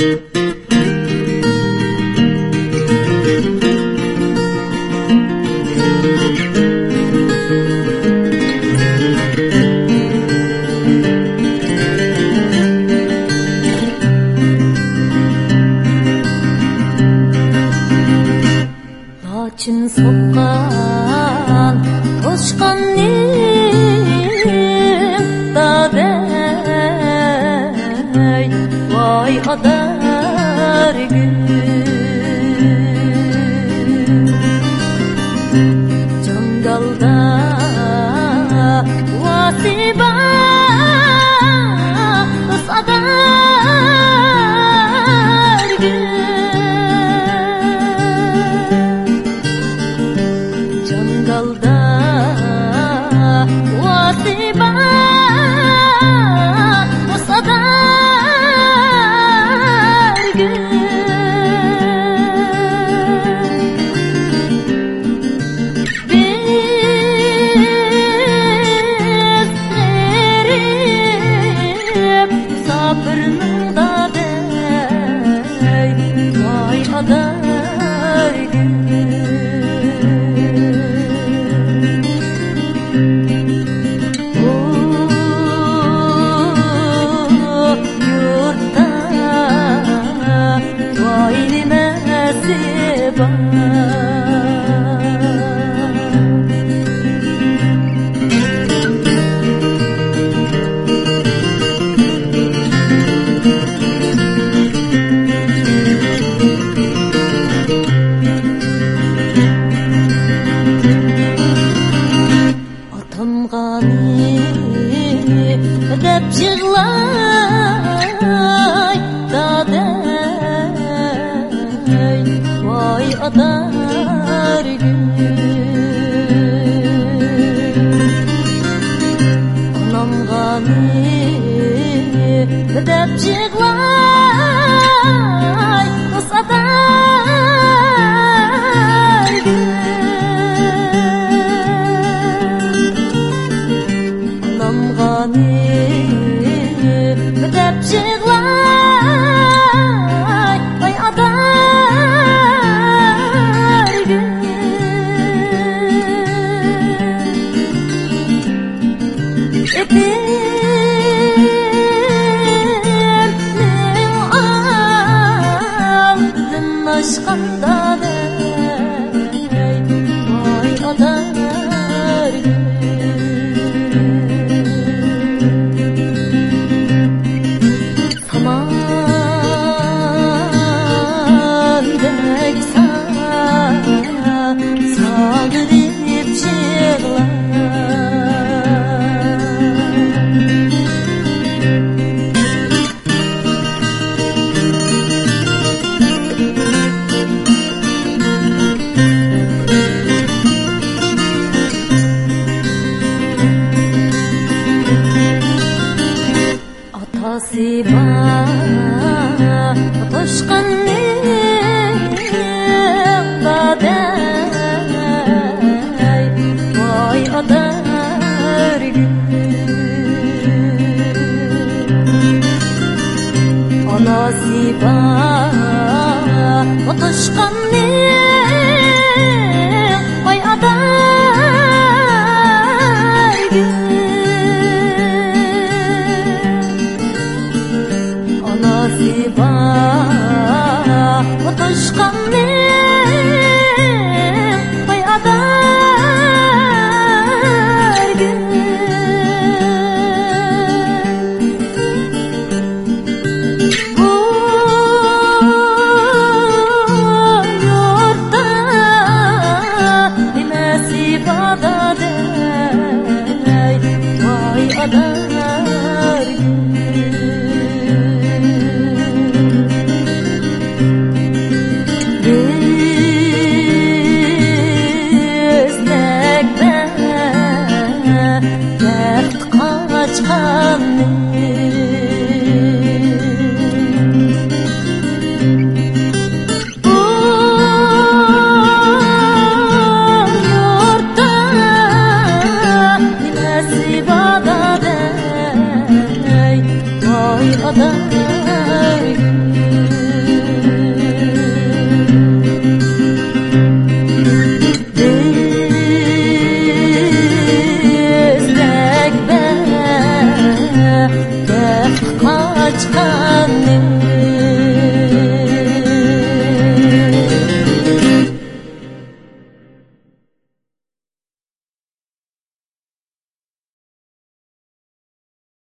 Laçın soqqan toshqonning odargin jangalda vasiba adargin jangalda vasiba deb yig'lay daday voy adargin Anam gani deb yig'lay Atası bana toşqanning daday voy Vay вода.